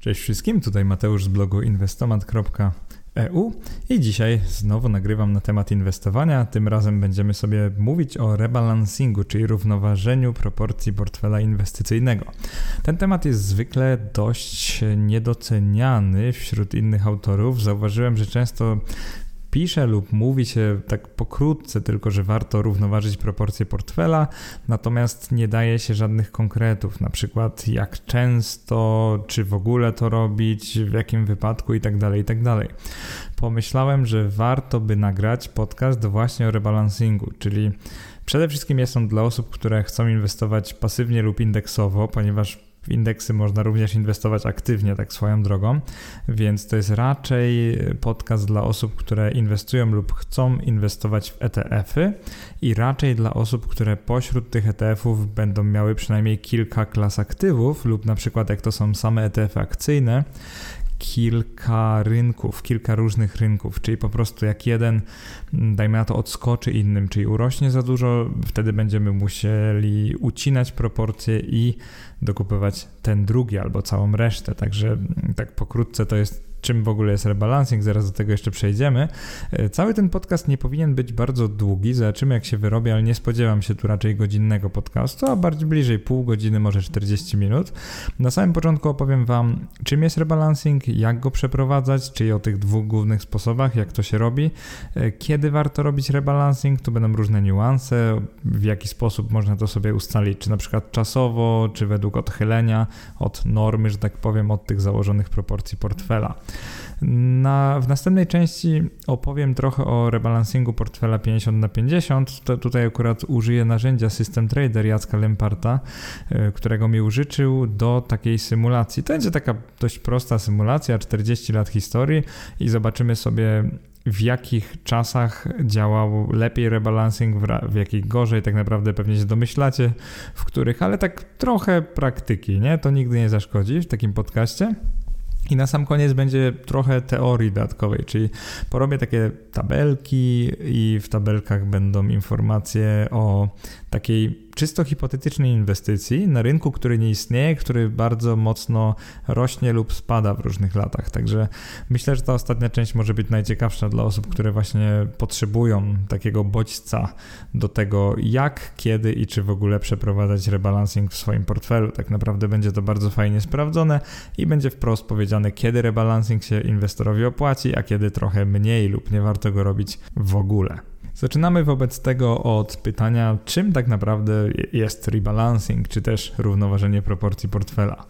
Cześć wszystkim, tutaj Mateusz z blogu inwestomat.eu i dzisiaj znowu nagrywam na temat inwestowania. Tym razem będziemy sobie mówić o rebalansingu, czyli równoważeniu proporcji portfela inwestycyjnego. Ten temat jest zwykle dość niedoceniany wśród innych autorów. Zauważyłem, że często pisze lub mówi się tak pokrótce tylko, że warto równoważyć proporcje portfela, natomiast nie daje się żadnych konkretów, na przykład jak często, czy w ogóle to robić, w jakim wypadku itd. Tak itd. Tak Pomyślałem, że warto by nagrać podcast właśnie o rebalansingu, czyli przede wszystkim jest on dla osób, które chcą inwestować pasywnie lub indeksowo, ponieważ w indeksy można również inwestować aktywnie, tak swoją drogą, więc to jest raczej podcast dla osób, które inwestują lub chcą inwestować w ETF-y i raczej dla osób, które pośród tych ETF-ów będą miały przynajmniej kilka klas aktywów lub na przykład jak to są same ETF-y akcyjne, kilka rynków, kilka różnych rynków, czyli po prostu jak jeden, mm, dajmy na to, odskoczy innym, czyli urośnie za dużo, wtedy będziemy musieli ucinać proporcje i dokupywać ten drugi albo całą resztę. Także mm, tak pokrótce to jest czym w ogóle jest rebalancing, zaraz do tego jeszcze przejdziemy. E, cały ten podcast nie powinien być bardzo długi, zobaczymy jak się wyrobi, ale nie spodziewam się tu raczej godzinnego podcastu, a bardziej bliżej pół godziny, może 40 minut. Na samym początku opowiem Wam, czym jest rebalancing, jak go przeprowadzać, czyli o tych dwóch głównych sposobach, jak to się robi, e, kiedy warto robić rebalancing, tu będą różne niuanse, w jaki sposób można to sobie ustalić, czy na przykład czasowo, czy według odchylenia od normy, że tak powiem, od tych założonych proporcji portfela. Na, w następnej części opowiem trochę o rebalansingu portfela 50 na 50. To tutaj akurat użyję narzędzia System Trader Jacka Lemparta, e, którego mi użyczył do takiej symulacji. To będzie taka dość prosta symulacja, 40 lat historii i zobaczymy sobie w jakich czasach działał lepiej rebalancing, w, jakich gorzej, tak naprawdę pewnie się domyślacie, w których, ale tak trochę praktyki, nie? To nigdy nie zaszkodzi w takim podcaście. I na sam koniec będzie trochę teorii dodatkowej, czyli porobię takie tabelki i w tabelkach będą informacje o takiej czysto hipotetycznej inwestycji na rynku, który nie istnieje, który bardzo mocno rośnie lub spada w różnych latach. Także myślę, że ta ostatnia część może być najciekawsza dla osób, które właśnie potrzebują takiego bodźca do tego, jak, kiedy i czy w ogóle przeprowadzać rebalancing w swoim portfelu. Tak naprawdę będzie to bardzo fajnie sprawdzone i będzie wprost powiedziane, kiedy rebalancing się inwestorowi opłaci, a kiedy trochę mniej lub nie warto go robić w ogóle. Zaczynamy wobec tego od pytania, czym tak naprawdę jest rebalancing, czy też równoważenie proporcji portfela.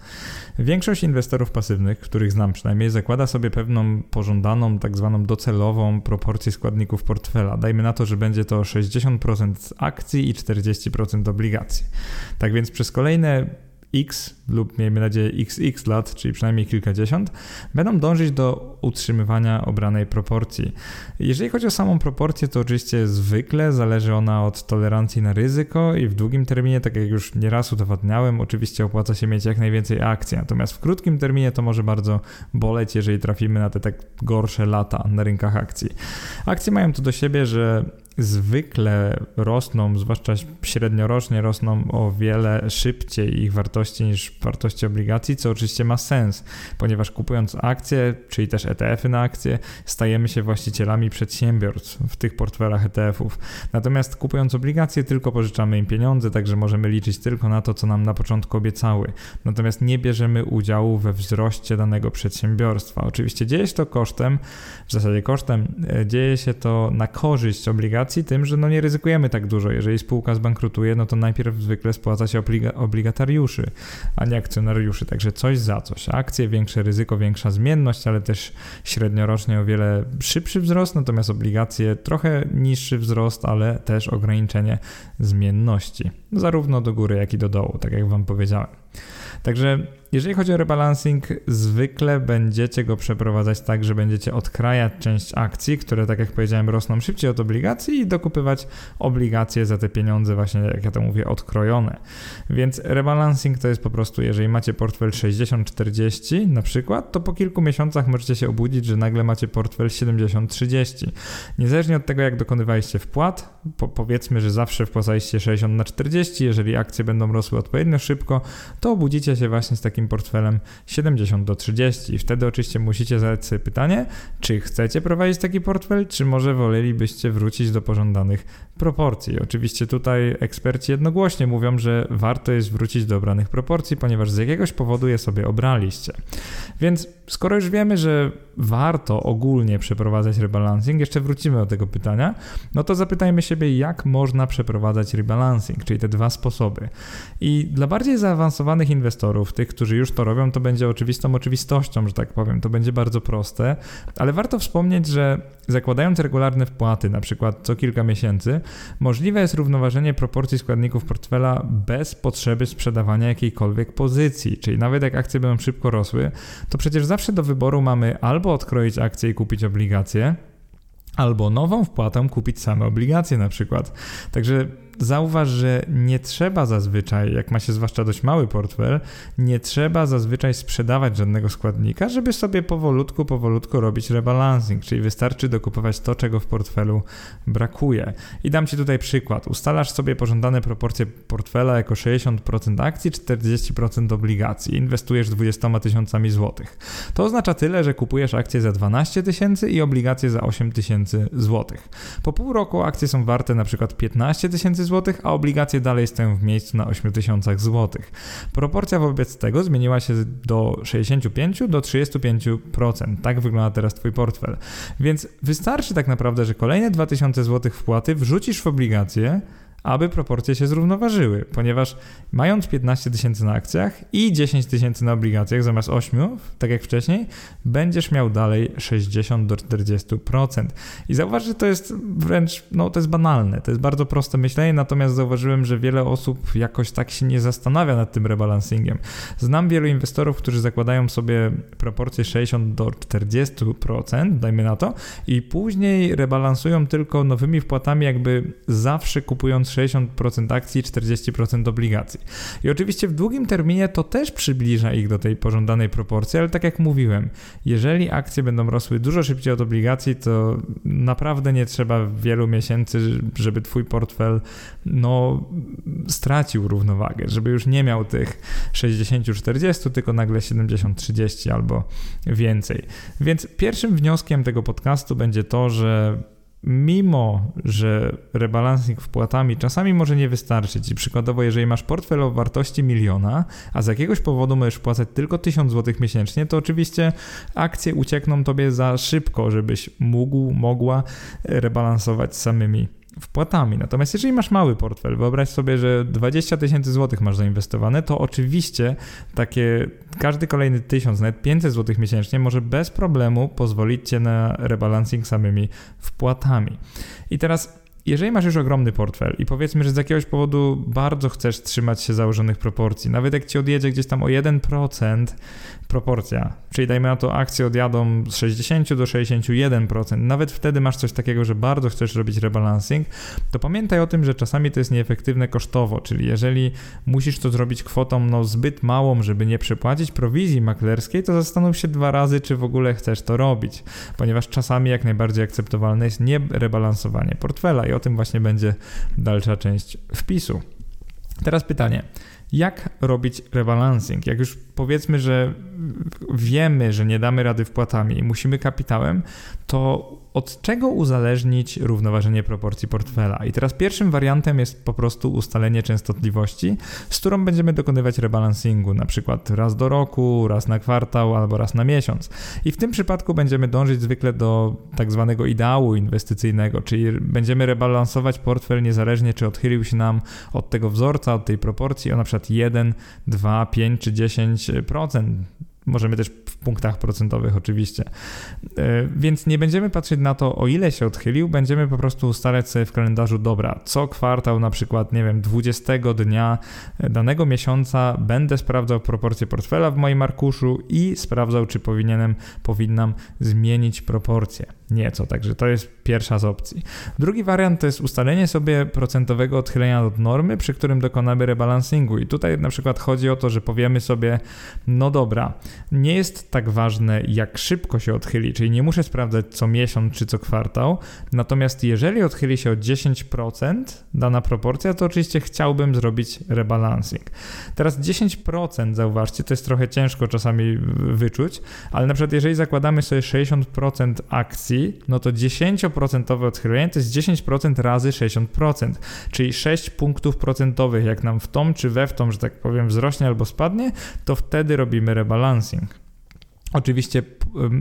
Większość inwestorów pasywnych, których znam przynajmniej, zakłada sobie pewną pożądaną, tak zwaną docelową proporcję składników portfela. Dajmy na to, że będzie to 60% akcji i 40% obligacji. Tak więc przez kolejne X lub miejmy nadzieję XX lat, czyli przynajmniej kilkadziesiąt, będą dążyć do utrzymywania obranej proporcji. Jeżeli chodzi o samą proporcję, to oczywiście zwykle zależy ona od tolerancji na ryzyko i w długim terminie, tak jak już nieraz udowadniałem, oczywiście opłaca się mieć jak najwięcej akcji, natomiast w krótkim terminie to może bardzo boleć, jeżeli trafimy na te tak gorsze lata na rynkach akcji. Akcje mają to do siebie, że zwykle rosną, zwłaszcza średniorocznie rosną o wiele szybciej ich wartości niż wartości obligacji, co oczywiście ma sens, ponieważ kupując akcje, czyli też ETF-y na akcje, stajemy się właścicielami przedsiębiorstw w tych portfelach ETF-ów. Natomiast kupując obligacje, tylko pożyczamy im pieniądze, także możemy liczyć tylko na to, co nam na początku obiecały. Natomiast nie bierzemy udziału we wzroście danego przedsiębiorstwa. Oczywiście dzieje się to kosztem, w zasadzie kosztem, e, dzieje się to na korzyść obligacji, tym, że no nie ryzykujemy tak dużo. Jeżeli spółka zbankrutuje, no to najpierw zwykle spłaca się obliga obligatariuszy, a nie akcjonariuszy. Także coś za coś. Akcje, większe ryzyko, większa zmienność, ale też średniorocznie o wiele szybszy wzrost, natomiast obligacje trochę niższy wzrost, ale też ograniczenie zmienności. Zarówno do góry, jak i do dołu, tak jak Wam powiedziałem. Także jeżeli chodzi o rebalancing, zwykle będziecie go przeprowadzać tak, że będziecie odkrajać część akcji, które, tak jak powiedziałem, rosną szybciej od obligacji i dokupywać obligacje za te pieniądze, właśnie jak ja to mówię, odkrojone. Więc rebalancing to jest po prostu, jeżeli macie portfel 60-40 na przykład, to po kilku miesiącach możecie się obudzić, że nagle macie portfel 70-30. Niezależnie od tego, jak dokonywaliście wpłat, po, powiedzmy, że zawsze wpłacaliście 60 na 40, 40, jeżeli akcje będą rosły odpowiednio szybko, to obudzicie się właśnie z takim portfelem 70 do 30. I wtedy oczywiście musicie zadać sobie pytanie, czy chcecie prowadzić taki portfel, czy może wolelibyście wrócić do pożądanych proporcji. Oczywiście tutaj eksperci jednogłośnie mówią, że warto jest wrócić do obranych proporcji, ponieważ z jakiegoś powodu je sobie obraliście. Więc skoro już wiemy, że warto ogólnie przeprowadzać rebalancing, jeszcze wrócimy do tego pytania, no to zapytajmy siebie, jak można przeprowadzać rebalancing, czyli te dwa sposoby. I dla bardziej zaawansowanych inwestorów, tych, którzy już to robią, to będzie oczywistą oczywistością, że tak powiem, to będzie bardzo proste, ale warto wspomnieć, że zakładając regularne wpłaty, na przykład co kilka miesięcy, możliwe jest równoważenie proporcji składników portfela bez potrzeby sprzedawania jakiejkolwiek pozycji, czyli nawet jak akcje będą szybko rosły, to przecież zawsze do wyboru mamy albo odkroić akcje i kupić obligacje, albo nową wpłatą kupić same obligacje na przykład. Także zauważ, że nie trzeba zazwyczaj, jak ma się zwłaszcza dość mały portfel, nie trzeba zazwyczaj sprzedawać żadnego składnika, żeby sobie powolutku, powolutku robić rebalancing, czyli wystarczy dokupować to, czego w portfelu brakuje. I dam Ci tutaj przykład. Ustalasz sobie pożądane proporcje portfela jako 60% akcji, 40% obligacji. Inwestujesz 20 tysiącami złotych. To oznacza tyle, że kupujesz akcje za 12 tysięcy i obligacje za 8 tysięcy złotych. Po pół roku akcje są warte na przykład 15 tysięcy zł, a obligacje dalej stoją w miejscu na 8000 zł. Proporcja wobec tego zmieniła się do 65 do 35%. Tak wygląda teraz Twój portfel. Więc wystarczy tak naprawdę, że kolejne 2000 zł wpłaty wrzucisz w obligacje, aby proporcje się zrównoważyły, ponieważ mając 15 tysięcy na akcjach i 10 tysięcy na obligacjach zamiast 8, tak jak wcześniej, będziesz miał dalej 60 do 40%. I zauważ, że to jest wręcz, no to jest banalne, to jest bardzo proste myślenie, natomiast zauważyłem, że wiele osób jakoś tak się nie zastanawia nad tym rebalancingiem. Znam wielu inwestorów, którzy zakładają sobie proporcje 60 do 40%, dajmy na to, i później rebalansują tylko nowymi wpłatami, jakby zawsze kupując 60% akcji, 40% obligacji. I oczywiście w długim terminie to też przybliża ich do tej pożądanej proporcji, ale tak jak mówiłem, jeżeli akcje będą rosły dużo szybciej od obligacji, to naprawdę nie trzeba wielu miesięcy, żeby twój portfel no, stracił równowagę, żeby już nie miał tych 60-40, tylko nagle 70-30 albo więcej. Więc pierwszym wnioskiem tego podcastu będzie to, że mimo że rebalancing wpłatami czasami może nie wystarczyć przykładowo jeżeli masz portfel o wartości miliona, a z jakiegoś powodu możesz wpłacać tylko 1000 zł miesięcznie, to oczywiście akcje uciekną tobie za szybko, żebyś mógł, mogła rebalansować samymi wpłatami. Natomiast jeżeli masz mały portfel, wyobraź sobie, że 20 tysięcy złotych masz zainwestowane, to oczywiście takie każdy kolejny tysiąc, nawet 500 złotych miesięcznie może bez problemu pozwolić cię na rebalancing samymi wpłatami. I teraz jeżeli masz już ogromny portfel i powiedzmy, że z jakiegoś powodu bardzo chcesz trzymać się założonych proporcji, nawet jak ci odjedzie gdzieś tam o 1%, proporcja, czyli dajmy na to akcje odjadą z 60 do 61%, nawet wtedy masz coś takiego, że bardzo chcesz robić rebalancing, to pamiętaj o tym, że czasami to jest nieefektywne kosztowo, czyli jeżeli musisz to zrobić kwotą no, zbyt małą, żeby nie przepłacić prowizji maklerskiej, to zastanów się dwa razy, czy w ogóle chcesz to robić, ponieważ czasami jak najbardziej akceptowalne jest nie rebalansowanie portfela i o tym właśnie będzie dalsza część wpisu. Teraz pytanie. Jak robić rebalancing? Jak już powiedzmy, że wiemy, że nie damy rady wpłatami i musimy kapitałem, to od czego uzależnić równoważenie proporcji portfela? I teraz pierwszym wariantem jest po prostu ustalenie częstotliwości, z którą będziemy dokonywać rebalansingu, na przykład raz do roku, raz na kwartał albo raz na miesiąc. I w tym przypadku będziemy dążyć zwykle do tak zwanego ideału inwestycyjnego, czyli będziemy rebalansować portfel niezależnie czy odchylił się nam od tego wzorca, od tej proporcji o na przykład 1, 2, 5 czy 10%. Możemy też w punktach procentowych oczywiście. E, więc nie będziemy patrzeć na to, o ile się odchylił, będziemy po prostu ustalać sobie w kalendarzu, dobra, co kwartał na przykład, nie wiem, 20 dnia danego miesiąca będę sprawdzał proporcje portfela w moim arkuszu i sprawdzał, czy powinienem, powinnam zmienić proporcje nieco, także to jest pierwsza z opcji. Drugi wariant to jest ustalenie sobie procentowego odchylenia od normy, przy którym dokonamy rebalansingu i tutaj na przykład chodzi o to, że powiemy sobie, no dobra, nie jest tak ważne, jak szybko się odchyli, czyli nie muszę sprawdzać co miesiąc czy co kwartał. Natomiast jeżeli odchyli się o 10% dana proporcja, to oczywiście chciałbym zrobić rebalancing. Teraz 10%, zauważcie, to jest trochę ciężko czasami wyczuć, ale na przykład jeżeli zakładamy sobie 60% akcji, no to 10% odchylenie to jest 10% razy 60%, czyli 6 punktów procentowych. Jak nam w tom czy we w tom, że tak powiem, wzrośnie albo spadnie, to wtedy robimy rebalancing. Oczywiście,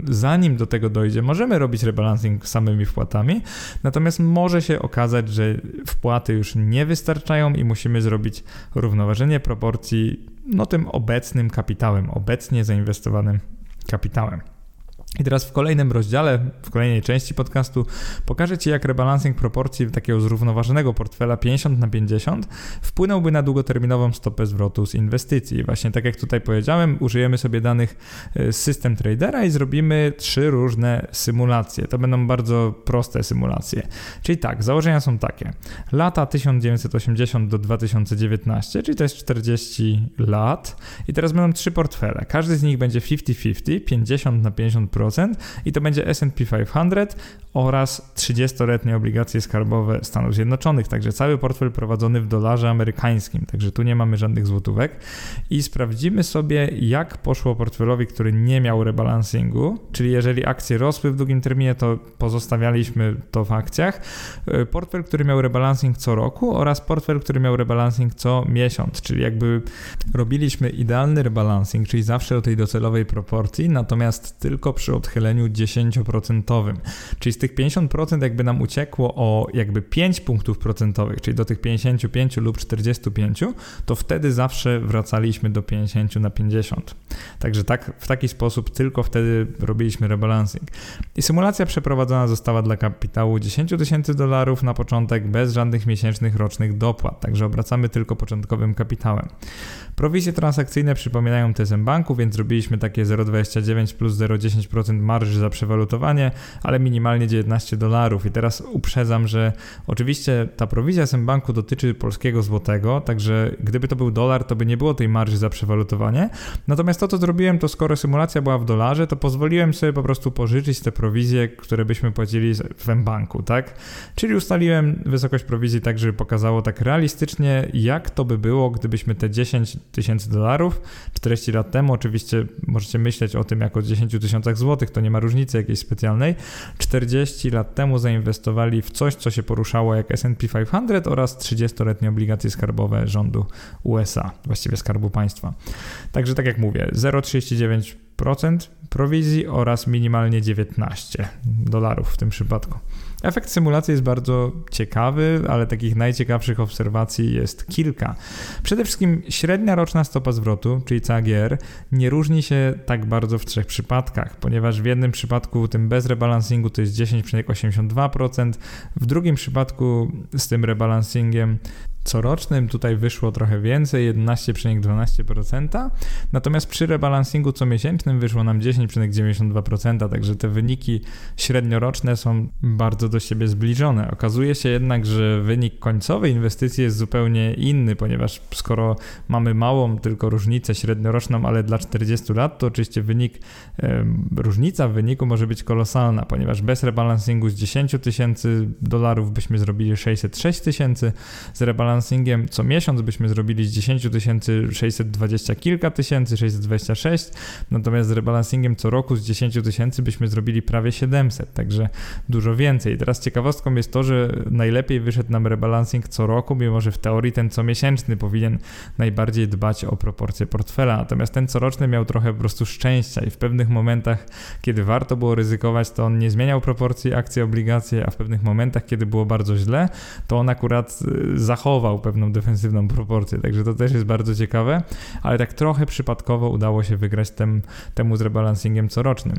zanim do tego dojdzie, możemy robić rebalancing samymi wpłatami, natomiast może się okazać, że wpłaty już nie wystarczają i musimy zrobić równoważenie proporcji no, tym obecnym kapitałem, obecnie zainwestowanym kapitałem. I teraz w kolejnym rozdziale, w kolejnej części podcastu pokażę Ci, jak rebalancing proporcji takiego zrównoważonego portfela 50 na 50 wpłynąłby na długoterminową stopę zwrotu z inwestycji. Właśnie tak jak tutaj powiedziałem, użyjemy sobie danych e, z System Tradera i zrobimy trzy różne symulacje. To będą bardzo proste symulacje. Czyli tak, założenia są takie. Lata 1980 do 2019, czyli to jest 40 lat. I teraz będą trzy portfele. Każdy z nich będzie 50-50, 50 na 50% i to będzie S&P 500 oraz 30-letnie obligacje skarbowe Stanów Zjednoczonych. Także cały portfel prowadzony w dolarze amerykańskim, także tu nie mamy żadnych złotówek. I sprawdzimy sobie, jak poszło portfelowi, który nie miał rebalansingu, czyli jeżeli akcje rosły w długim terminie, to pozostawialiśmy to w akcjach. E, portfel, który miał rebalancing co roku oraz portfel, który miał rebalancing co miesiąc, czyli jakby robiliśmy idealny rebalancing, czyli zawsze do tej docelowej proporcji, natomiast tylko przy odchyleniu 10%, czyli tych 50% jakby nam uciekło o jakby 5 punktów procentowych, czyli do tych 55 lub 45, to wtedy zawsze wracaliśmy do 50 na 50. Także tak, w taki sposób tylko wtedy robiliśmy rebalancing. I symulacja przeprowadzona została dla kapitału 10 tysięcy dolarów na początek bez żadnych miesięcznych, rocznych dopłat, także obracamy tylko początkowym kapitałem. Prowizje transakcyjne przypominają te z banku, więc zrobiliśmy takie 0,29 plus 0,10% marży za przewalutowanie, ale minimalnie 19 dolarów. I teraz uprzedzam, że oczywiście ta prowizja banku dotyczy polskiego złotego, także gdyby to był dolar, to by nie było tej marży za przewalutowanie. Natomiast to, co zrobiłem, to skoro symulacja była w dolarze, to pozwoliłem sobie po prostu pożyczyć te prowizje, które byśmy płacili w banku, tak? Czyli ustaliłem wysokość prowizji tak, żeby pokazało tak realistycznie, jak to by było, gdybyśmy te 10 tysięcy dolarów 40 lat temu, oczywiście możecie myśleć o tym jako 10 tysiącach złotych, to nie ma różnicy jakiejś specjalnej, 40 lat temu zainwestowali w coś, co się poruszało jak S&P 500 oraz 30-letnie obligacje skarbowe rządu USA, właściwie Skarbu Państwa. Także tak jak mówię, 0,39% prowizji oraz minimalnie 19 dolarów w tym przypadku. Efekt symulacji jest bardzo ciekawy, ale takich najciekawszych obserwacji jest kilka. Przede wszystkim średnia roczna stopa zwrotu, czyli CAGR, nie różni się tak bardzo w trzech przypadkach, ponieważ w jednym przypadku tym bez rebalansingu to jest 10,82%, w drugim przypadku z tym rebalansingiem corocznym tutaj wyszło trochę więcej, 11,12%, natomiast przy rebalansingu comiesięcznym wyszło nam 10,92%, także te wyniki średnioroczne są bardzo do siebie zbliżone. Okazuje się jednak, że wynik końcowy inwestycji jest zupełnie inny, ponieważ skoro mamy małą tylko różnicę średnioroczną, ale dla 40 lat, to oczywiście wynik, różnica w wyniku może być kolosalna, ponieważ bez rebalansingu z 10 tysięcy dolarów byśmy zrobili 606 tysięcy, z rebalansingiem rebalancingiem co miesiąc byśmy zrobili z 10 tysięcy 620 kilka tysięcy, 626, natomiast z rebalancingiem co roku z 10 tysięcy byśmy zrobili prawie 700, także dużo więcej. Teraz ciekawostką jest to, że najlepiej wyszedł nam rebalancing co roku, mimo że w teorii ten co miesięczny powinien najbardziej dbać o proporcje portfela, natomiast ten coroczny miał trochę po prostu szczęścia i w pewnych momentach, kiedy warto było ryzykować, to on nie zmieniał proporcji akcji, obligacje, a w pewnych momentach, kiedy było bardzo źle, to on akurat y, zachował zachował pewną defensywną proporcję, także to też jest bardzo ciekawe, ale tak trochę przypadkowo udało się wygrać tem, temu z rebalancingiem corocznym.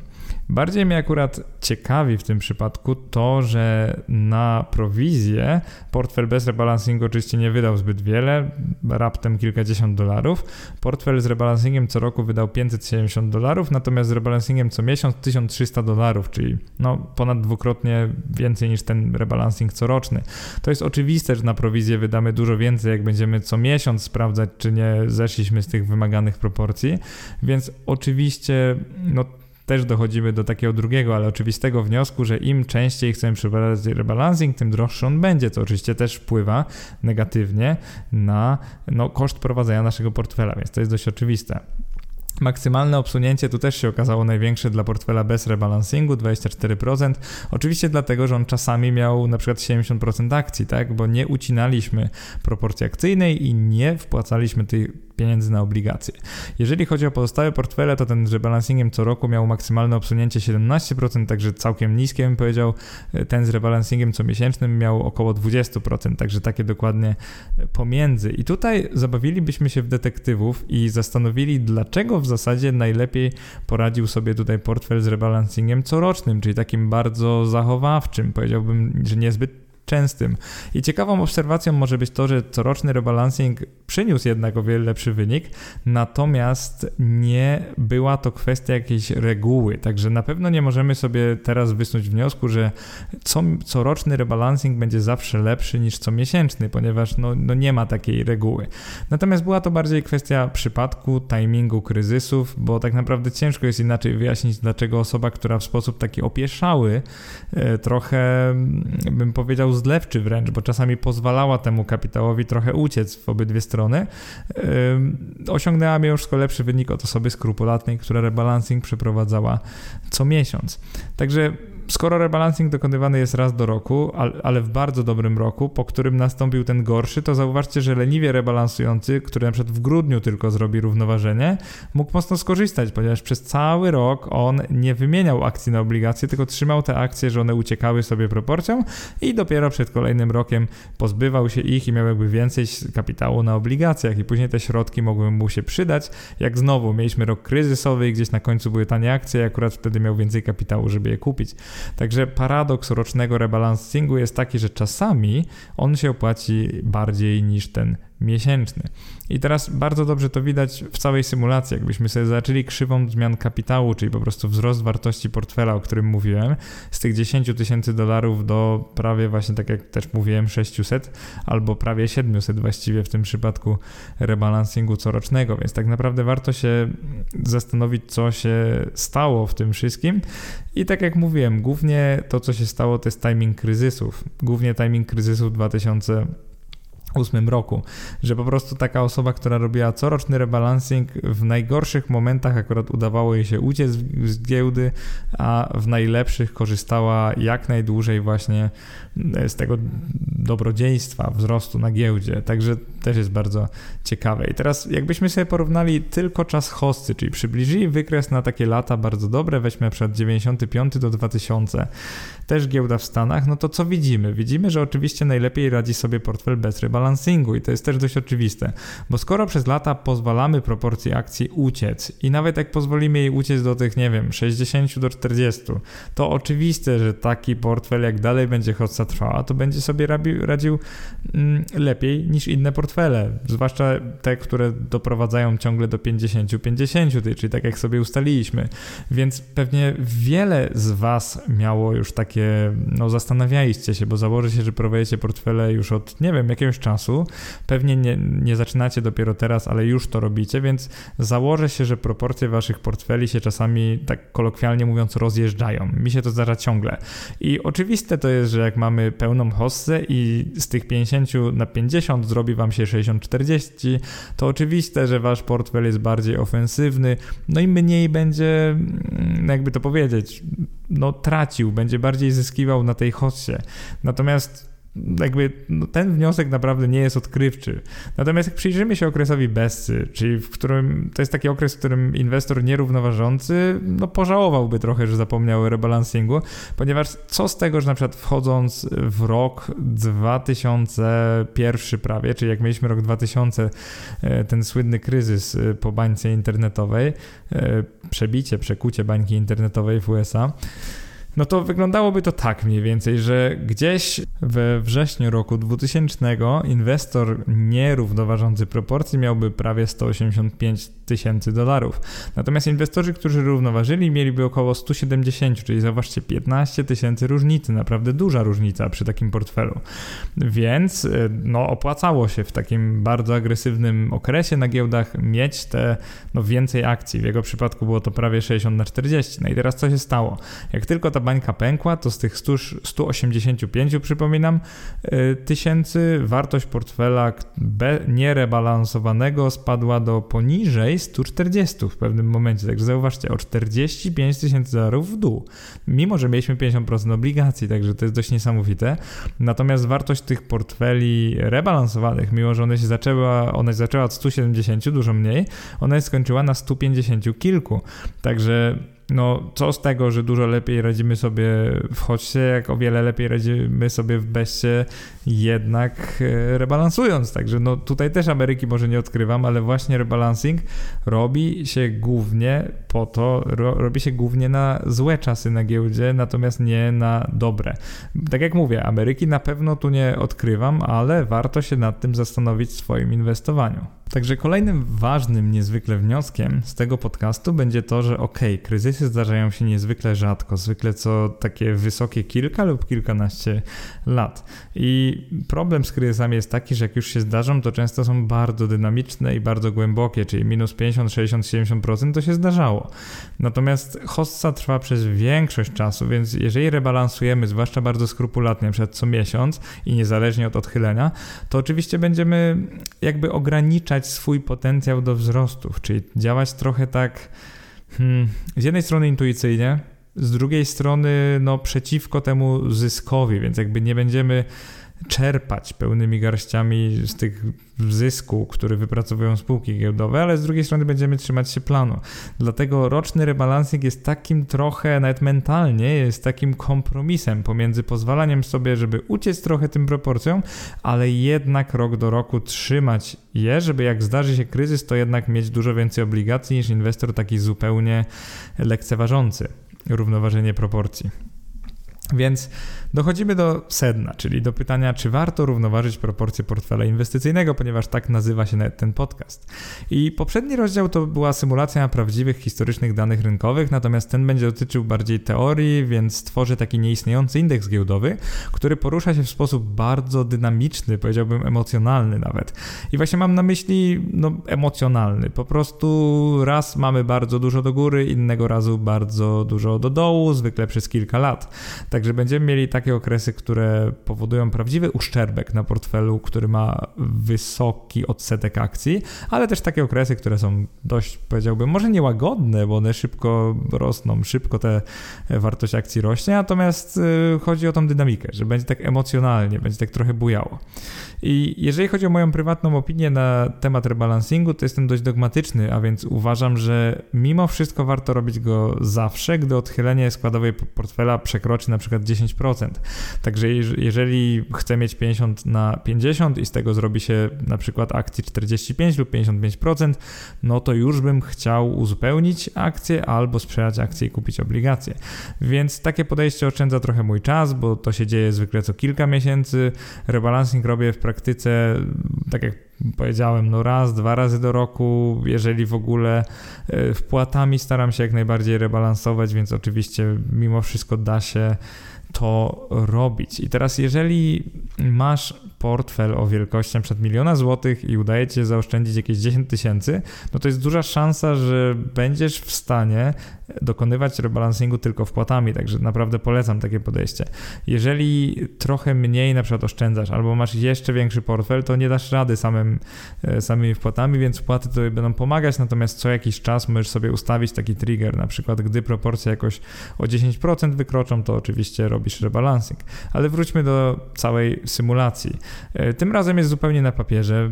Bardziej mnie akurat ciekawi w tym przypadku to, że na prowizję portfel bez rebalancingu oczywiście nie wydał zbyt wiele, raptem kilkadziesiąt dolarów. Portfel z rebalancingiem co roku wydał 570 dolarów, natomiast z rebalancingiem co miesiąc 1300 dolarów, czyli no ponad dwukrotnie więcej niż ten rebalancing coroczny. To jest oczywiste, że na prowizję wydamy dużo więcej, jak będziemy co miesiąc sprawdzać, czy nie zeszliśmy z tych wymaganych proporcji. Więc oczywiście, no też dochodzimy do takiego drugiego, ale oczywistego wniosku, że im częściej chcemy przeprowadzać rebalancing, tym droższy on będzie, co oczywiście też wpływa negatywnie na no, koszt prowadzenia naszego portfela, więc to jest dość oczywiste. Maksymalne obsunięcie tu też się okazało największe dla portfela bez rebalansingu, 24%. Oczywiście dlatego, że on czasami miał na przykład 70% akcji, tak? Bo nie ucinaliśmy proporcji akcyjnej i nie wpłacaliśmy tych pieniędzy na obligacje. Jeżeli chodzi o pozostałe portfele, to ten rebalancingiem co roku miał maksymalne obsunięcie 17%, także całkiem niskie bym powiedział. Ten z rebalancingiem co miesięcznym miał około 20%, także takie dokładnie pomiędzy. I tutaj zabawilibyśmy się w detektywów i zastanowili, dlaczego w zasadzie najlepiej poradził sobie tutaj portfel z rebalancingiem corocznym, czyli takim bardzo zachowawczym. Powiedziałbym, że niezbyt częstym. I ciekawą obserwacją może być to, że coroczny rebalancing przyniósł jednak o wiele lepszy wynik, natomiast nie była to kwestia jakiejś reguły. Także na pewno nie możemy sobie teraz wysnuć wniosku, że co, coroczny rebalancing będzie zawsze lepszy niż co miesięczny, ponieważ no, no nie ma takiej reguły. Natomiast była to bardziej kwestia przypadku, timingu kryzysów, bo tak naprawdę ciężko jest inaczej wyjaśnić, dlaczego osoba, która w sposób taki opieszały, e, trochę bym powiedział zlewczy wręcz, bo czasami pozwalała temu kapitałowi trochę uciec w obydwie strony, osiągnęła mimo lepszy wynik od osoby skrupulatnej, która rebalancing przeprowadzała co miesiąc. Także skoro rebalancing dokonywany jest raz do roku, ale w bardzo dobrym roku, po którym nastąpił ten gorszy, to zauważcie, że leniwie rebalansujący, który na przykład w grudniu tylko zrobi równoważenie, mógł mocno skorzystać, ponieważ przez cały rok on nie wymieniał akcji na obligacje, tylko trzymał te akcje, że one uciekały sobie proporcją i dopiero przed kolejnym rokiem pozbywał się ich i miał jakby więcej kapitału na obligacjach i później te środki mogły mu się przydać, jak znowu mieliśmy rok kryzysowy i gdzieś na końcu były tanie akcje akurat wtedy miał więcej kapitału, żeby je kupić. Także paradoks rocznego rebalansingu jest taki, że czasami on się opłaci bardziej niż ten miesięczny. I teraz bardzo dobrze to widać w całej symulacji. Jakbyśmy sobie zaczęli krzywą zmian kapitału, czyli po prostu wzrost wartości portfela, o którym mówiłem, z tych 10 tysięcy dolarów do prawie właśnie tak jak też mówiłem 600 albo prawie 700 właściwie w tym przypadku rebalansingu corocznego, więc tak naprawdę warto się zastanowić, co się stało w tym wszystkim. I tak jak mówiłem, głównie to, co się stało, to jest timing kryzysów. Głównie timing kryzysów 2000 2008 roku, że po prostu taka osoba, która robiła coroczny rebalancing, w najgorszych momentach akurat udawało jej się uciec z giełdy, a w najlepszych korzystała jak najdłużej właśnie z tego dobrodziejstwa, wzrostu na giełdzie. Także też jest bardzo ciekawe. I teraz jakbyśmy sobie porównali tylko czas hosty, czyli przybliżyli wykres na takie lata bardzo dobre, weźmy przykład 95 do 2000, też giełda w Stanach, no to co widzimy? Widzimy, że oczywiście najlepiej radzi sobie portfel bez rebalansingu i to jest też dość oczywiste, bo skoro przez lata pozwalamy proporcji akcji uciec i nawet jak pozwolimy jej uciec do tych, nie wiem, 60 do 40, to oczywiste, że taki portfel jak dalej będzie hossa trwała, to będzie sobie radził, radził mm, lepiej niż inne portfele, zwłaszcza te, które doprowadzają ciągle do 50-50, czyli tak jak sobie ustaliliśmy. Więc pewnie wiele z Was miało już takie no zastanawialiście się, bo założę się, że prowadzicie portfele już od, nie wiem, jakiegoś czasu. Pewnie nie, nie zaczynacie dopiero teraz, ale już to robicie, więc założę się, że proporcje waszych portfeli się czasami, tak kolokwialnie mówiąc, rozjeżdżają. Mi się to zdarza ciągle. I oczywiste to jest, że jak mamy pełną hossę i z tych 50 na 50 zrobi wam się 60-40, to oczywiste, że wasz portfel jest bardziej ofensywny, no i mniej będzie, mm, jakby to powiedzieć, no, tracił, będzie bardziej zyskiwał na tej hossie. Natomiast jakby no, ten wniosek naprawdę nie jest odkrywczy. Natomiast jak przyjrzymy się okresowi Bessy, czyli w którym to jest taki okres, w którym inwestor nierównoważący no, pożałowałby trochę, że zapomniał o rebalansingu, ponieważ co z tego, że na przykład wchodząc w rok 2001 prawie, czyli jak mieliśmy rok 2000, e, ten słynny kryzys e, po bańce internetowej, e, przebicie, przekucie bańki internetowej w USA, no to wyglądałoby to tak mniej więcej, że gdzieś we wrześniu roku 2000 inwestor nierównoważący proporcji miałby prawie 185 tysięcy dolarów. Natomiast inwestorzy, którzy równoważyli, mieliby około 170, czyli zauważcie 15 tysięcy różnicy, naprawdę duża różnica przy takim portfelu. Więc e, no, opłacało się w takim bardzo agresywnym okresie na giełdach mieć te no, więcej akcji. W jego przypadku było to prawie 60 na 40. No i teraz co się stało? Jak tylko ta bańka pękła, to z tych 100, 185, przypominam, e, tysięcy wartość portfela nierebalansowanego spadła do poniżej 140 w pewnym momencie. Także zauważcie, o 45 tysięcy dolarów w dół. Mimo, że mieliśmy 50% obligacji, także to jest dość niesamowite. Natomiast wartość tych portfeli rebalansowanych, mimo że one się zaczęła, ona się zaczęła od 170, dużo mniej, ona się skończyła na 150 kilku. Także no co z tego, że dużo lepiej radzimy sobie w chodźcie, jak o wiele lepiej radzimy sobie w beście, jednak e, rebalansując. Także no tutaj też Ameryki może nie odkrywam, ale właśnie rebalancing robi się głównie po to, ro, robi się głównie na złe czasy na giełdzie, natomiast nie na dobre. Tak jak mówię, Ameryki na pewno tu nie odkrywam, ale warto się nad tym zastanowić w swoim inwestowaniu. Także kolejnym ważnym niezwykle wnioskiem z tego podcastu będzie to, że ok, kryzysy zdarzają się niezwykle rzadko, zwykle co takie wysokie kilka lub kilkanaście lat. I problem z kryzysami jest taki, że jak już się zdarzą, to często są bardzo dynamiczne i bardzo głębokie, czyli minus 50, 60, 70% to się zdarzało. Natomiast hossa trwa przez większość czasu, więc jeżeli rebalansujemy, zwłaszcza bardzo skrupulatnie, przed co miesiąc i niezależnie od odchylenia, to oczywiście będziemy jakby ograniczać swój potencjał do wzrostów, czyli działać trochę tak hmm, z jednej strony intuicyjnie, z drugiej strony no, przeciwko temu zyskowi, więc jakby nie będziemy czerpać pełnymi garściami z tych zysku, który wypracowują spółki giełdowe, ale z drugiej strony będziemy trzymać się planu. Dlatego roczny rebalansing jest takim trochę, nawet mentalnie, jest takim kompromisem pomiędzy pozwalaniem sobie, żeby uciec trochę tym proporcjom, ale jednak rok do roku trzymać je, żeby jak zdarzy się kryzys, to jednak mieć dużo więcej obligacji niż inwestor taki zupełnie lekceważący równoważenie proporcji. Więc dochodzimy do sedna, czyli do pytania, czy warto równoważyć proporcje portfela inwestycyjnego, ponieważ tak nazywa się ten podcast. I poprzedni rozdział to była symulacja prawdziwych historycznych danych rynkowych, natomiast ten będzie dotyczył bardziej teorii, więc stworzę taki nieistniejący indeks giełdowy, który porusza się w sposób bardzo dynamiczny, powiedziałbym emocjonalny nawet. I właśnie mam na myśli no, emocjonalny. Po prostu raz mamy bardzo dużo do góry, innego razu bardzo dużo do dołu, zwykle przez kilka lat. Tak Także będziemy mieli takie okresy, które powodują prawdziwy uszczerbek na portfelu, który ma wysoki odsetek akcji, ale też takie okresy, które są dość, powiedziałbym, może niełagodne, bo one szybko rosną, szybko te wartość akcji rośnie, natomiast y, chodzi o tą dynamikę, że będzie tak emocjonalnie, będzie tak trochę bujało. I jeżeli chodzi o moją prywatną opinię na temat rebalansingu, to jestem dość dogmatyczny, a więc uważam, że mimo wszystko warto robić go zawsze, gdy odchylenie składowej portfela przekroczy na przykład 10%. Także jeżeli chcę mieć 50 na 50 i z tego zrobi się na przykład akcji 45 lub 55%, no to już bym chciał uzupełnić akcje albo sprzedać akcje i kupić obligacje. Więc takie podejście oszczędza trochę mój czas, bo to się dzieje zwykle co kilka miesięcy. Rebalancing robię w praktyce, tak jak powiedziałem, no raz, dwa razy do roku, jeżeli w ogóle e, wpłatami staram się jak najbardziej rebalansować, więc oczywiście mimo wszystko da się to robić. I teraz, jeżeli masz portfel o wielkości np. miliona złotych i udaje ci się zaoszczędzić jakieś 10 tysięcy, no to jest duża szansa, że będziesz w stanie dokonywać rebalansingu tylko wpłatami, także naprawdę polecam takie podejście. Jeżeli trochę mniej na przykład oszczędzasz albo masz jeszcze większy portfel, to nie dasz rady samym, e, samymi wpłatami, więc wpłaty tobie będą pomagać, natomiast co jakiś czas możesz sobie ustawić taki trigger, na przykład gdy proporcje jakoś o 10% wykroczą, to oczywiście robisz rebalancing. Ale wróćmy do całej symulacji. E, tym razem jest zupełnie na papierze.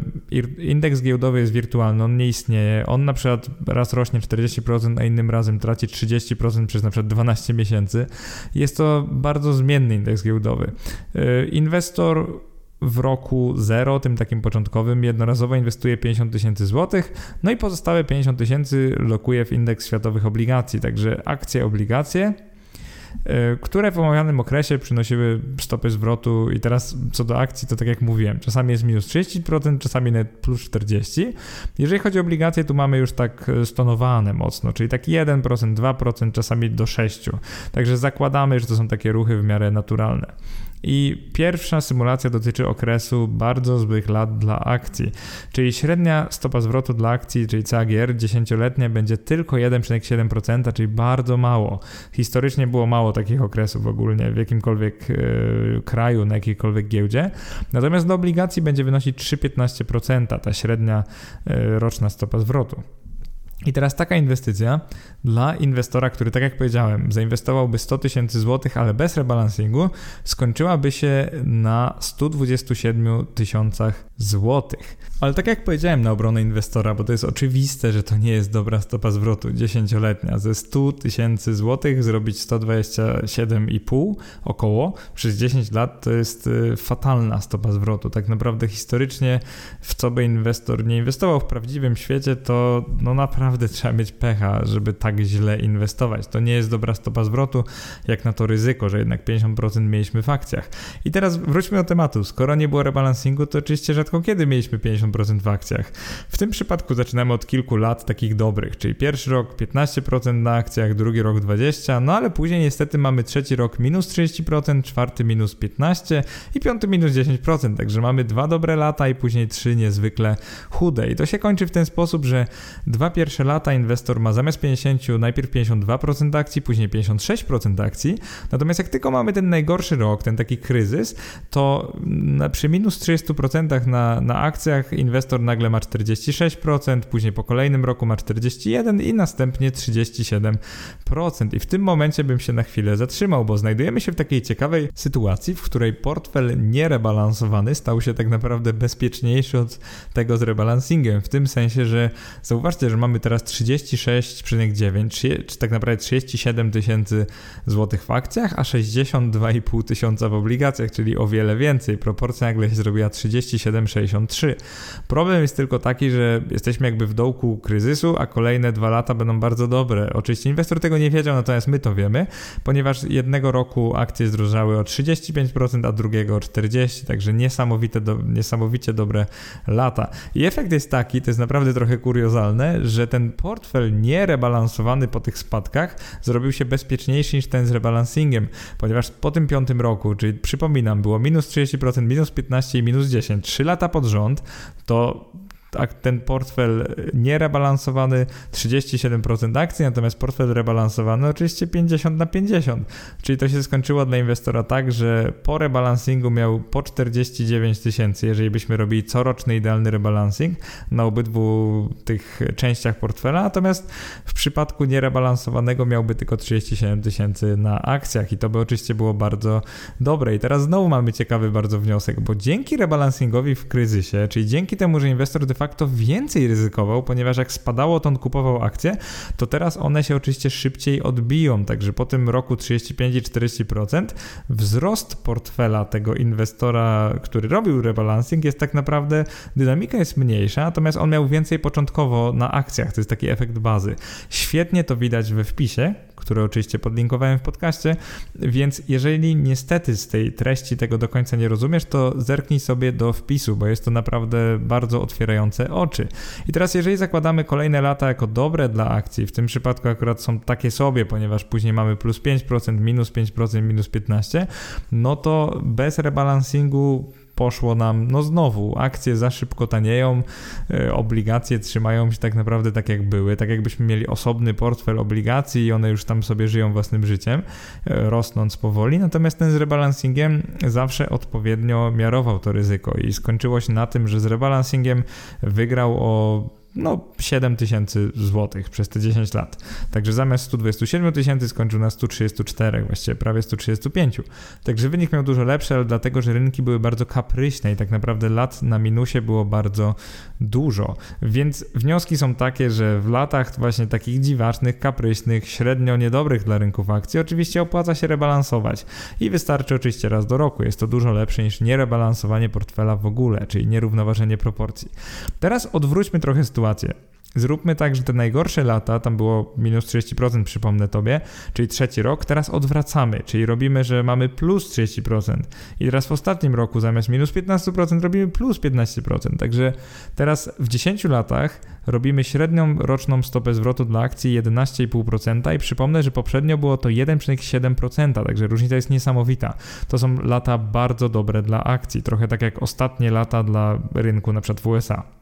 Indeks giełdowy jest wirtualny, on nie istnieje. On na przykład raz rośnie 40%, a innym razem traci 30% przez na przykład 12 miesięcy. Jest to bardzo zmienny indeks giełdowy. E, inwestor w roku 0, tym takim początkowym, jednorazowo inwestuje 50 tysięcy złotych, no i pozostałe 50 tysięcy lokuje w indeks światowych obligacji, także akcje, obligacje które w omawianym okresie przynosiły stopy zwrotu i teraz co do akcji, to tak jak mówiłem, czasami jest minus 30%, czasami nawet plus 40%. Jeżeli chodzi o obligacje, tu mamy już tak e, stonowane mocno, czyli taki 1%, 2%, czasami do 6%. Także zakładamy, że to są takie ruchy w miarę naturalne. I pierwsza symulacja dotyczy okresu bardzo złych lat dla akcji, czyli średnia stopa zwrotu dla akcji, czyli CAGR 10-letnia będzie tylko 1,7%, czyli bardzo mało. Historycznie było mało takich okresów ogólnie w jakimkolwiek yy, kraju, na jakiejkolwiek giełdzie. Natomiast do obligacji będzie wynosić 3,15% ta średnia yy, roczna stopa zwrotu. I teraz taka inwestycja dla inwestora, który, tak jak powiedziałem, zainwestowałby 100 tysięcy złotych, ale bez rebalansingu, skończyłaby się na 127 tysiącach złotych. Ale tak jak powiedziałem na obronę inwestora, bo to jest oczywiste, że to nie jest dobra stopa zwrotu dziesięcioletnia. Ze 100 tysięcy złotych zrobić 127,5 około przez 10 lat to jest y, fatalna stopa zwrotu. Tak naprawdę historycznie w co by inwestor nie inwestował w prawdziwym świecie, to no naprawdę trzeba mieć pecha, żeby tak źle inwestować. To nie jest dobra stopa zwrotu, jak na to ryzyko, że jednak 50% mieliśmy w akcjach. I teraz wróćmy do tematu. Skoro nie było rebalansingu, to oczywiście rzadko kiedy mieliśmy 50% w akcjach. W tym przypadku zaczynamy od kilku lat takich dobrych, czyli pierwszy rok 15% na akcjach, drugi rok 20%, no ale później niestety mamy trzeci rok minus 30%, czwarty minus 15% i piąty minus 10%, także mamy dwa dobre lata i później trzy niezwykle chude. I to się kończy w ten sposób, że dwa pierwsze lata inwestor ma zamiast 50 najpierw 52% akcji, później 56% akcji, natomiast jak tylko mamy ten najgorszy rok, ten taki kryzys, to przy minus 30% na, na akcjach inwestor nagle ma 46%, później po kolejnym roku ma 41% i następnie 37%. I w tym momencie bym się na chwilę zatrzymał, bo znajdujemy się w takiej ciekawej sytuacji, w której portfel nierebalansowany stał się tak naprawdę bezpieczniejszy od tego z rebalansingiem, w tym sensie, że zauważcie, że mamy teraz 36,9, czy tak naprawdę 37 tysięcy złotych w akcjach, a 62,5 tysiąca w obligacjach, czyli o wiele więcej. Proporcja nagle się zrobiła 37,63. Problem jest tylko taki, że jesteśmy jakby w dołku kryzysu, a kolejne dwa lata będą bardzo dobre. Oczywiście inwestor tego nie wiedział, natomiast my to wiemy, ponieważ jednego roku akcje zdrożały o 35%, a drugiego o 40%, także niesamowite do, niesamowicie dobre lata. I efekt jest taki, to jest naprawdę trochę kuriozalne, że ten portfel nierebalansowany po tych spadkach zrobił się bezpieczniejszy niż ten z rebalansingiem, ponieważ po tym piątym roku, czyli przypominam, było minus 30%, minus 15% i minus 10, 3 lata pod rząd, to tak, ten portfel nierebalansowany 37% akcji, natomiast portfel rebalansowany oczywiście 50 na 50. Czyli to się skończyło dla inwestora tak, że po rebalansingu miał po 49 tysięcy, jeżeli byśmy robili coroczny idealny rebalansing na obydwu tych częściach portfela, natomiast w przypadku nierebalansowanego miałby tylko 37 tysięcy na akcjach i to by oczywiście było bardzo dobre. I teraz znowu mamy ciekawy bardzo wniosek, bo dzięki rebalansingowi w kryzysie, czyli dzięki temu, że inwestor facto więcej ryzykował, ponieważ jak spadało, to on kupował akcje, to teraz one się oczywiście szybciej odbiją, także po tym roku 35 i 40% wzrost portfela tego inwestora, który robił rebalancing jest tak naprawdę, dynamika jest mniejsza, natomiast on miał więcej początkowo na akcjach, to jest taki efekt bazy. Świetnie to widać we wpisie, które oczywiście podlinkowałem w podcaście, więc jeżeli niestety z tej treści tego do końca nie rozumiesz, to zerknij sobie do wpisu, bo jest to naprawdę bardzo otwierające oczy. I teraz jeżeli zakładamy kolejne lata jako dobre dla akcji, w tym przypadku akurat są takie sobie, ponieważ później mamy plus 5%, minus 5%, minus 15%, no to bez rebalansingu poszło nam, no znowu, akcje za szybko tanieją, e, obligacje trzymają się tak naprawdę tak jak były, tak jakbyśmy mieli osobny portfel obligacji i one już tam sobie żyją własnym życiem, e, rosnąc powoli, natomiast ten z rebalansingiem zawsze odpowiednio miarował to ryzyko i skończyło się na tym, że z rebalansingiem wygrał o no 7 tysięcy złotych przez te 10 lat. Także zamiast 127 tysięcy skończył na 134, właściwie prawie 135. Także wynik miał dużo lepszy, ale dlatego, że rynki były bardzo kapryśne i tak naprawdę lat na minusie było bardzo dużo. Więc wnioski są takie, że w latach właśnie takich dziwacznych, kapryśnych, średnio niedobrych dla rynków akcji oczywiście opłaca się rebalansować i wystarczy oczywiście raz do roku. Jest to dużo lepsze niż nierebalansowanie portfela w ogóle, czyli nierównoważenie proporcji. Teraz odwróćmy trochę sytuację sytuację. Zróbmy tak, że te najgorsze lata, tam było minus 30%, przypomnę tobie, czyli trzeci rok, teraz odwracamy, czyli robimy, że mamy plus 30%. I teraz w ostatnim roku zamiast minus 15% robimy plus 15%. Także teraz w 10 latach robimy średnią roczną stopę zwrotu dla akcji 11,5% i przypomnę, że poprzednio było to 1,7%, także różnica jest niesamowita. To są lata bardzo dobre dla akcji, trochę tak jak ostatnie lata dla rynku na przykład w USA.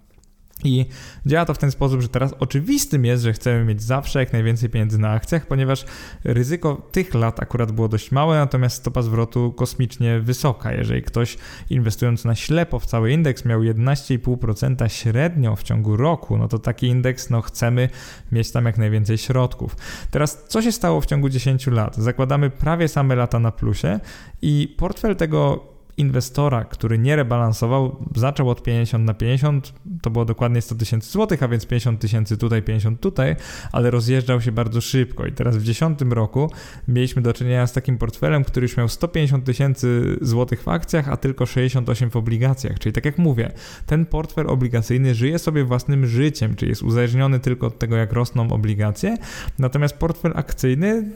I działa to w ten sposób, że teraz oczywistym jest, że chcemy mieć zawsze jak najwięcej pieniędzy na akcjach, ponieważ ryzyko tych lat akurat było dość małe, natomiast stopa zwrotu kosmicznie wysoka. Jeżeli ktoś inwestując na ślepo w cały indeks miał 11,5% średnio w ciągu roku, no to taki indeks no chcemy mieć tam jak najwięcej środków. Teraz co się stało w ciągu 10 lat? Zakładamy prawie same lata na plusie i portfel tego inwestora, który nie rebalansował, zaczął od 50 na 50, to było dokładnie 100 tysięcy złotych, a więc 50 tysięcy tutaj, 50 tutaj, ale rozjeżdżał się bardzo szybko. I teraz w 10 roku mieliśmy do czynienia z takim portfelem, który już miał 150 tysięcy złotych w akcjach, a tylko 68 w obligacjach, czyli tak jak mówię, ten portfel obligacyjny żyje sobie własnym życiem, czyli jest uzależniony tylko od tego, jak rosną obligacje, natomiast portfel akcyjny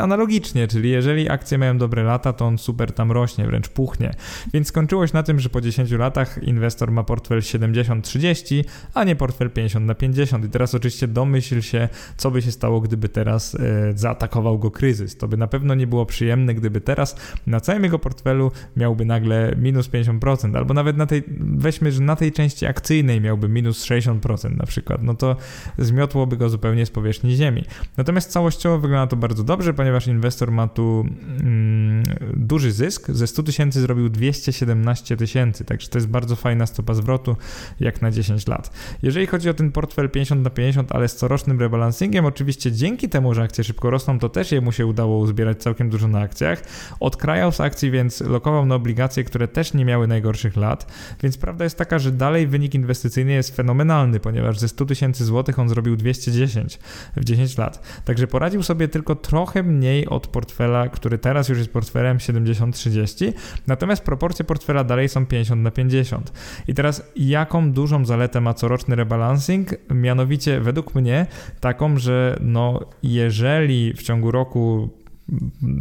analogicznie, czyli jeżeli akcje mają dobre lata, to on super tam rośnie, wręcz puchnie. Więc skończyło się na tym, że po 10 latach inwestor ma portfel 70-30, a nie portfel 50 na 50. I teraz oczywiście domyśl się, co by się stało, gdyby teraz e, zaatakował go kryzys. To by na pewno nie było przyjemne, gdyby teraz na całym jego portfelu miałby nagle minus 50%, albo nawet na tej, weźmy, że na tej części akcyjnej miałby minus 60% na przykład, no to zmiotłoby go zupełnie z powierzchni ziemi. Natomiast całościowo wygląda to bardzo dobrze, ponieważ inwestor ma tu mm, duży zysk. Ze 100 tysięcy zrobił 217 tysięcy, także to jest bardzo fajna stopa zwrotu jak na 10 lat. Jeżeli chodzi o ten portfel 50 na 50, ale z corocznym rebalancingiem, oczywiście dzięki temu, że akcje szybko rosną, to też jemu się udało uzbierać całkiem dużo na akcjach. Odkrajał z akcji, więc lokował na obligacje, które też nie miały najgorszych lat, więc prawda jest taka, że dalej wynik inwestycyjny jest fenomenalny, ponieważ ze 100 tysięcy złotych on zrobił 210 w 10 lat. Także poradził sobie tylko trochę mniej od portfela, który teraz już jest portfelem 70-30, natomiast proporcje portfela dalej są 50 na 50. I teraz jaką dużą zaletę ma coroczny rebalancing? Mianowicie według mnie taką, że no jeżeli w ciągu roku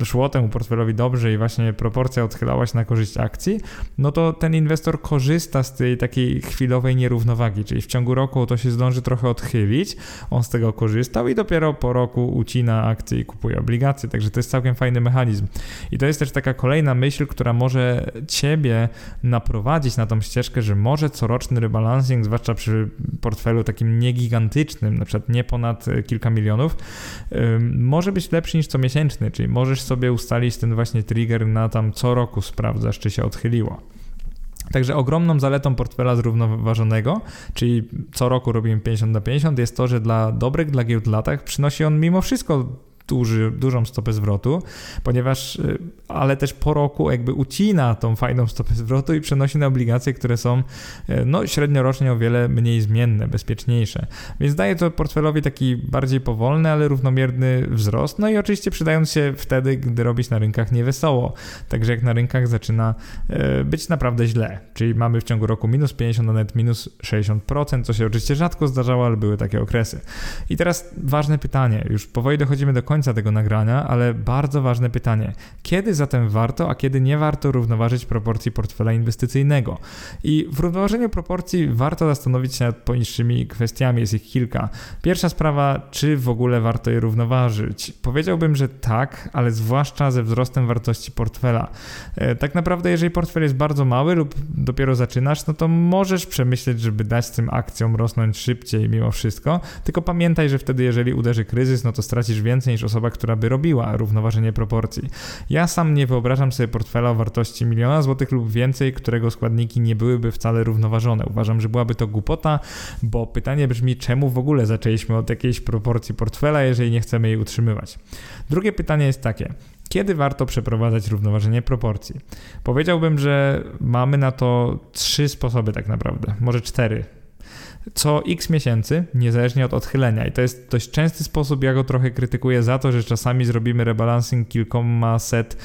szło temu portfelowi dobrze i właśnie proporcja odchylała się na korzyść akcji, no to ten inwestor korzysta z tej takiej chwilowej nierównowagi, czyli w ciągu roku to się zdąży trochę odchylić, on z tego korzystał i dopiero po roku ucina akcje i kupuje obligacje, także to jest całkiem fajny mechanizm. I to jest też taka kolejna myśl, która może ciebie naprowadzić na tą ścieżkę, że może coroczny rebalancing, zwłaszcza przy portfelu takim niegigantycznym, na przykład nie ponad kilka milionów, może być lepszy niż co miesięczny, czyli możesz sobie ustalić ten właśnie trigger na tam co roku sprawdzasz, czy się odchyliło. Także ogromną zaletą portfela zrównoważonego, czyli co roku robimy 50 na 50, jest to, że dla dobrych dla giełd latach przynosi on mimo wszystko duży, dużą stopę zwrotu, ponieważ, y, ale też po roku jakby ucina tą fajną stopę zwrotu i przenosi na obligacje, które są y, no, średniorocznie o wiele mniej zmienne, bezpieczniejsze. Więc daje to portfelowi taki bardziej powolny, ale równomierny wzrost. No i oczywiście przydając się wtedy, gdy robić na rynkach niewesoło. Także jak na rynkach zaczyna y, być naprawdę źle, czyli mamy w ciągu roku minus 50, a nawet minus 60%, co się oczywiście rzadko zdarzało, ale były takie okresy. I teraz ważne pytanie, już powoli dochodzimy do końca końca tego nagrania, ale bardzo ważne pytanie. Kiedy zatem warto, a kiedy nie warto równoważyć proporcji portfela inwestycyjnego? I w równoważeniu proporcji warto zastanowić się nad poniższymi kwestiami, jest ich kilka. Pierwsza sprawa, czy w ogóle warto je równoważyć? Powiedziałbym, że tak, ale zwłaszcza ze wzrostem wartości portfela. E, tak naprawdę, jeżeli portfel jest bardzo mały lub dopiero zaczynasz, no to możesz przemyśleć, żeby dać tym akcjom rosnąć szybciej mimo wszystko, tylko pamiętaj, że wtedy, jeżeli uderzy kryzys, no to stracisz więcej niż osoba, która by robiła równoważenie proporcji. Ja sam nie wyobrażam sobie portfela o wartości miliona złotych lub więcej, którego składniki nie byłyby wcale równoważone. Uważam, że byłaby to głupota, bo pytanie brzmi, czemu w ogóle zaczęliśmy od jakiejś proporcji portfela, jeżeli nie chcemy jej utrzymywać. Drugie pytanie jest takie. Kiedy warto przeprowadzać równoważenie proporcji? Powiedziałbym, że mamy na to trzy sposoby tak naprawdę, może cztery co x miesięcy, niezależnie od odchylenia. I to jest dość częsty sposób, ja go trochę krytykuję za to, że czasami zrobimy rebalancing kilkoma set,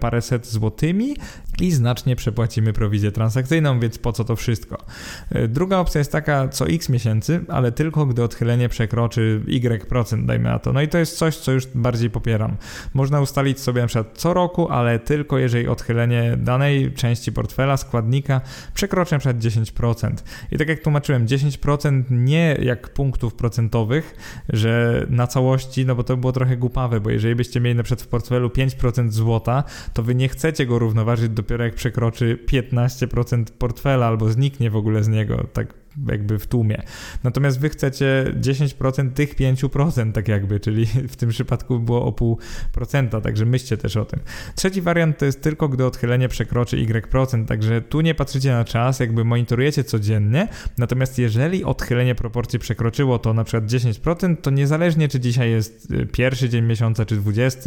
paręset złotymi i znacznie przepłacimy prowizję transakcyjną, więc po co to wszystko? E, druga opcja jest taka co x miesięcy, ale tylko gdy odchylenie przekroczy y procent, dajmy na to. No i to jest coś, co już bardziej popieram. Można ustalić sobie na przykład co roku, ale tylko jeżeli odchylenie danej części portfela, składnika przekroczy na przykład 10%. I tak jak tłumaczyłem, 10% nie jak punktów procentowych, że na całości, no bo to było trochę głupawe, bo jeżeli byście mieli na przykład w portfelu 5% złota, to wy nie chcecie go równoważyć do dopiero jak przekroczy 15% portfela albo zniknie w ogóle z niego, tak jakby w tłumie. Natomiast wy chcecie 10% tych 5%, tak jakby, czyli w tym przypadku było o pół procenta, także myślcie też o tym. Trzeci wariant to jest tylko, gdy odchylenie przekroczy y%, także tu nie patrzycie na czas, jakby monitorujecie codziennie, natomiast jeżeli odchylenie proporcji przekroczyło to na przykład 10%, to niezależnie czy dzisiaj jest y, pierwszy dzień miesiąca, czy 20,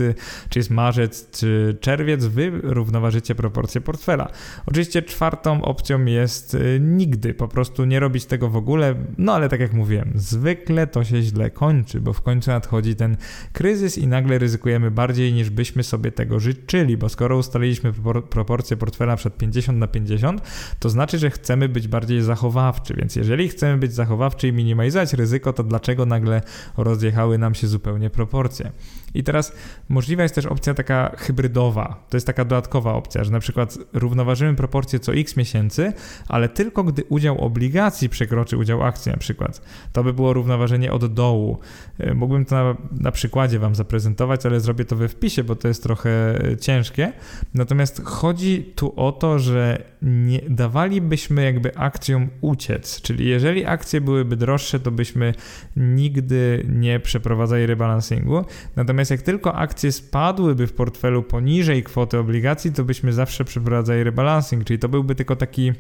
czy jest marzec, czy czerwiec, wy równoważycie proporcje portfela. Oczywiście czwartą opcją jest y, nigdy, po prostu nie robić robić tego w ogóle, no ale tak jak mówiłem, zwykle to się źle kończy, bo w końcu nadchodzi ten kryzys i nagle ryzykujemy bardziej niż byśmy sobie tego życzyli, bo skoro ustaliliśmy proporcję portfela przed 50 na 50, to znaczy, że chcemy być bardziej zachowawczy, więc jeżeli chcemy być zachowawczy i minimalizować ryzyko, to dlaczego nagle rozjechały nam się zupełnie proporcje? I teraz możliwa jest też opcja taka hybrydowa. To jest taka dodatkowa opcja, że na przykład równoważymy proporcje co x miesięcy, ale tylko gdy udział obligacji przekroczy udział akcji na przykład. To by było równoważenie od dołu. E, mógłbym to na, na przykładzie Wam zaprezentować, ale zrobię to we wpisie, bo to jest trochę e, ciężkie. Natomiast chodzi tu o to, że nie dawalibyśmy jakby akcjom uciec, czyli jeżeli akcje byłyby droższe, to byśmy nigdy nie przeprowadzali rebalansingu. Natomiast Natomiast jak tylko akcje spadłyby w portfelu poniżej kwoty obligacji, to byśmy zawsze przeprowadzali rebalancing, czyli to byłby tylko taki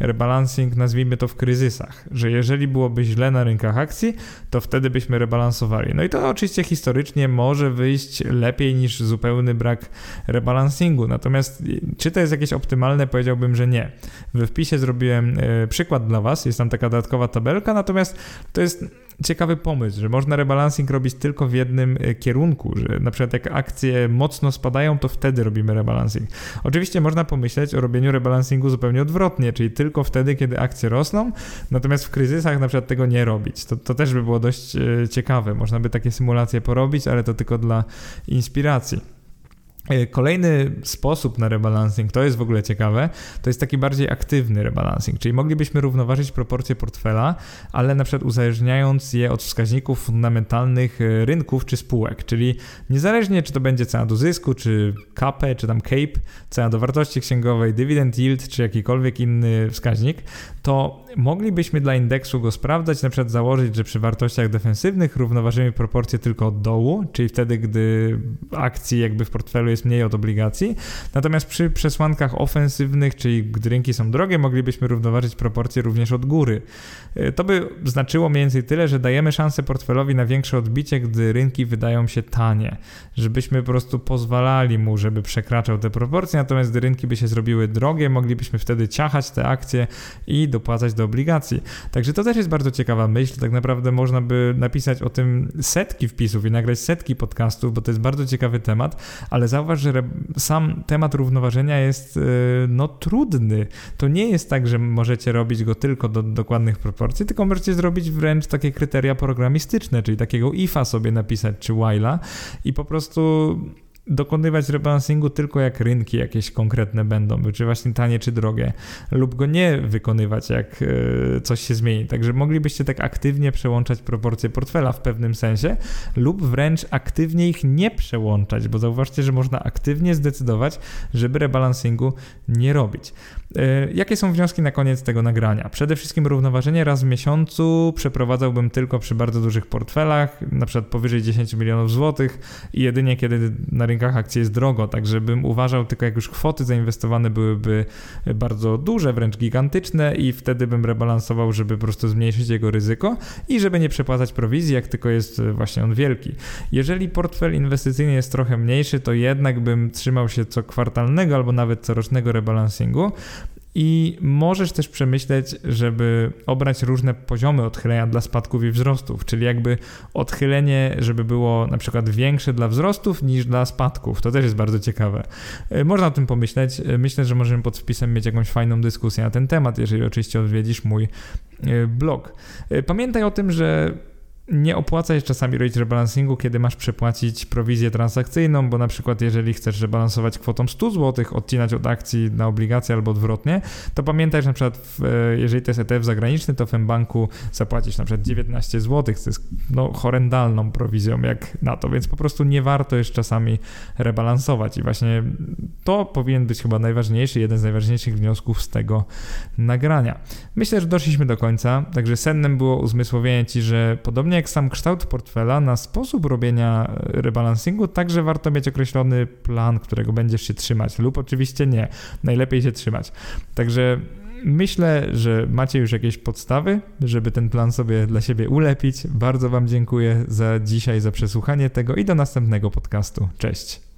rebalancing, nazwijmy to w kryzysach, że jeżeli byłoby źle na rynkach akcji, to wtedy byśmy rebalansowali. No i to oczywiście historycznie może wyjść lepiej niż zupełny brak rebalansingu. Natomiast czy to jest jakieś optymalne? Powiedziałbym, że nie. We wpisie zrobiłem e, przykład dla Was, jest tam taka dodatkowa tabelka, natomiast to jest ciekawy pomysł, że można rebalancing robić tylko w jednym e, kierunku, że na przykład jak akcje mocno spadają, to wtedy robimy rebalancing. Oczywiście można pomyśleć o robieniu rebalancingu zupełnie odwrotnie, czyli tylko wtedy, kiedy akcje rosną, natomiast w kryzysach na przykład tego nie robić. To, to też by było dość e, ciekawe. Można by takie symulacje porobić, ale to tylko dla inspiracji. E, kolejny sposób na rebalancing, to jest w ogóle ciekawe, to jest taki bardziej aktywny rebalancing, czyli moglibyśmy równoważyć proporcje portfela, ale na przykład uzależniając je od wskaźników fundamentalnych e, rynków czy spółek, czyli niezależnie czy to będzie cena do zysku, czy CAPE, czy tam CAPE, cena do wartości księgowej, dividend yield, czy jakikolwiek inny wskaźnik, to moglibyśmy dla indeksu go sprawdzać, na przykład założyć, że przy wartościach defensywnych równoważymy proporcje tylko od dołu, czyli wtedy, gdy akcji jakby w portfelu jest mniej od obligacji. Natomiast przy przesłankach ofensywnych, czyli gdy rynki są drogie, moglibyśmy równoważyć proporcje również od góry. E, to by znaczyło mniej więcej tyle, że dajemy szansę portfelowi na większe odbicie, gdy rynki wydają się tanie, żebyśmy po prostu pozwalali mu, żeby przekraczał te proporcje, natomiast gdy rynki by się zrobiły drogie, moglibyśmy wtedy ciachać te akcje i dopłacać do obligacji. Także to też jest bardzo ciekawa myśl. Tak naprawdę można by napisać o tym setki wpisów i nagrać setki podcastów, bo to jest bardzo ciekawy temat, ale zauważ, że sam temat równoważenia jest e, no trudny. To nie jest tak, że możecie robić go tylko do dokładnych proporcji, tylko możecie zrobić wręcz takie kryteria programistyczne, czyli takiego ifa sobie napisać, czy while'a i po prostu dokonywać rebalansingu tylko jak rynki jakieś konkretne będą, czy właśnie tanie, czy drogie, lub go nie wykonywać jak e, coś się zmieni. Także moglibyście tak aktywnie przełączać proporcje portfela w pewnym sensie, lub wręcz aktywnie ich nie przełączać, bo zauważcie, że można aktywnie zdecydować, żeby rebalansingu nie robić. E, jakie są wnioski na koniec tego nagrania? Przede wszystkim równoważenie raz w miesiącu przeprowadzałbym tylko przy bardzo dużych portfelach, na przykład powyżej 10 milionów złotych i jedynie kiedy na rynkach akcji jest drogo, także bym uważał tylko jak już kwoty zainwestowane byłyby bardzo duże, wręcz gigantyczne i wtedy bym rebalansował, żeby po prostu zmniejszyć jego ryzyko i żeby nie przepłacać prowizji, jak tylko jest właśnie on wielki. Jeżeli portfel inwestycyjny jest trochę mniejszy, to jednak bym trzymał się co kwartalnego albo nawet corocznego rebalansingu, I możesz też przemyśleć, żeby obrać różne poziomy odchylenia dla spadków i wzrostów, czyli jakby odchylenie, żeby było na przykład większe dla wzrostów niż dla spadków. To też jest bardzo ciekawe. E, można o tym pomyśleć. E, myślę, że możemy pod wpisem mieć jakąś fajną dyskusję na ten temat, jeżeli oczywiście odwiedzisz mój e, blog. Pamiętaj o tym, że nie opłaca się czasami robić rebalansingu, kiedy masz przepłacić prowizję transakcyjną, bo na przykład jeżeli chcesz rebalansować kwotą 100 zł, odcinać od akcji na obligacje albo odwrotnie, to pamiętaj, że na przykład w, e, jeżeli to jest ETF zagraniczny, to w banku zapłacisz na przykład 19 zł, co jest no, horrendalną prowizją jak na to, więc po prostu nie warto jest czasami rebalansować i właśnie to powinien być chyba najważniejszy, jeden z najważniejszych wniosków z tego nagrania. Myślę, że doszliśmy do końca, także sennem było uzmysłowienie Ci, że podobnie jak sam kształt portfela, na sposób robienia e, rebalansingu także warto mieć określony plan, którego będziesz się trzymać, lub oczywiście nie. Najlepiej się trzymać. Także myślę, że macie już jakieś podstawy, żeby ten plan sobie dla siebie ulepić. Bardzo Wam dziękuję za dzisiaj, za przesłuchanie tego i do następnego podcastu. Cześć.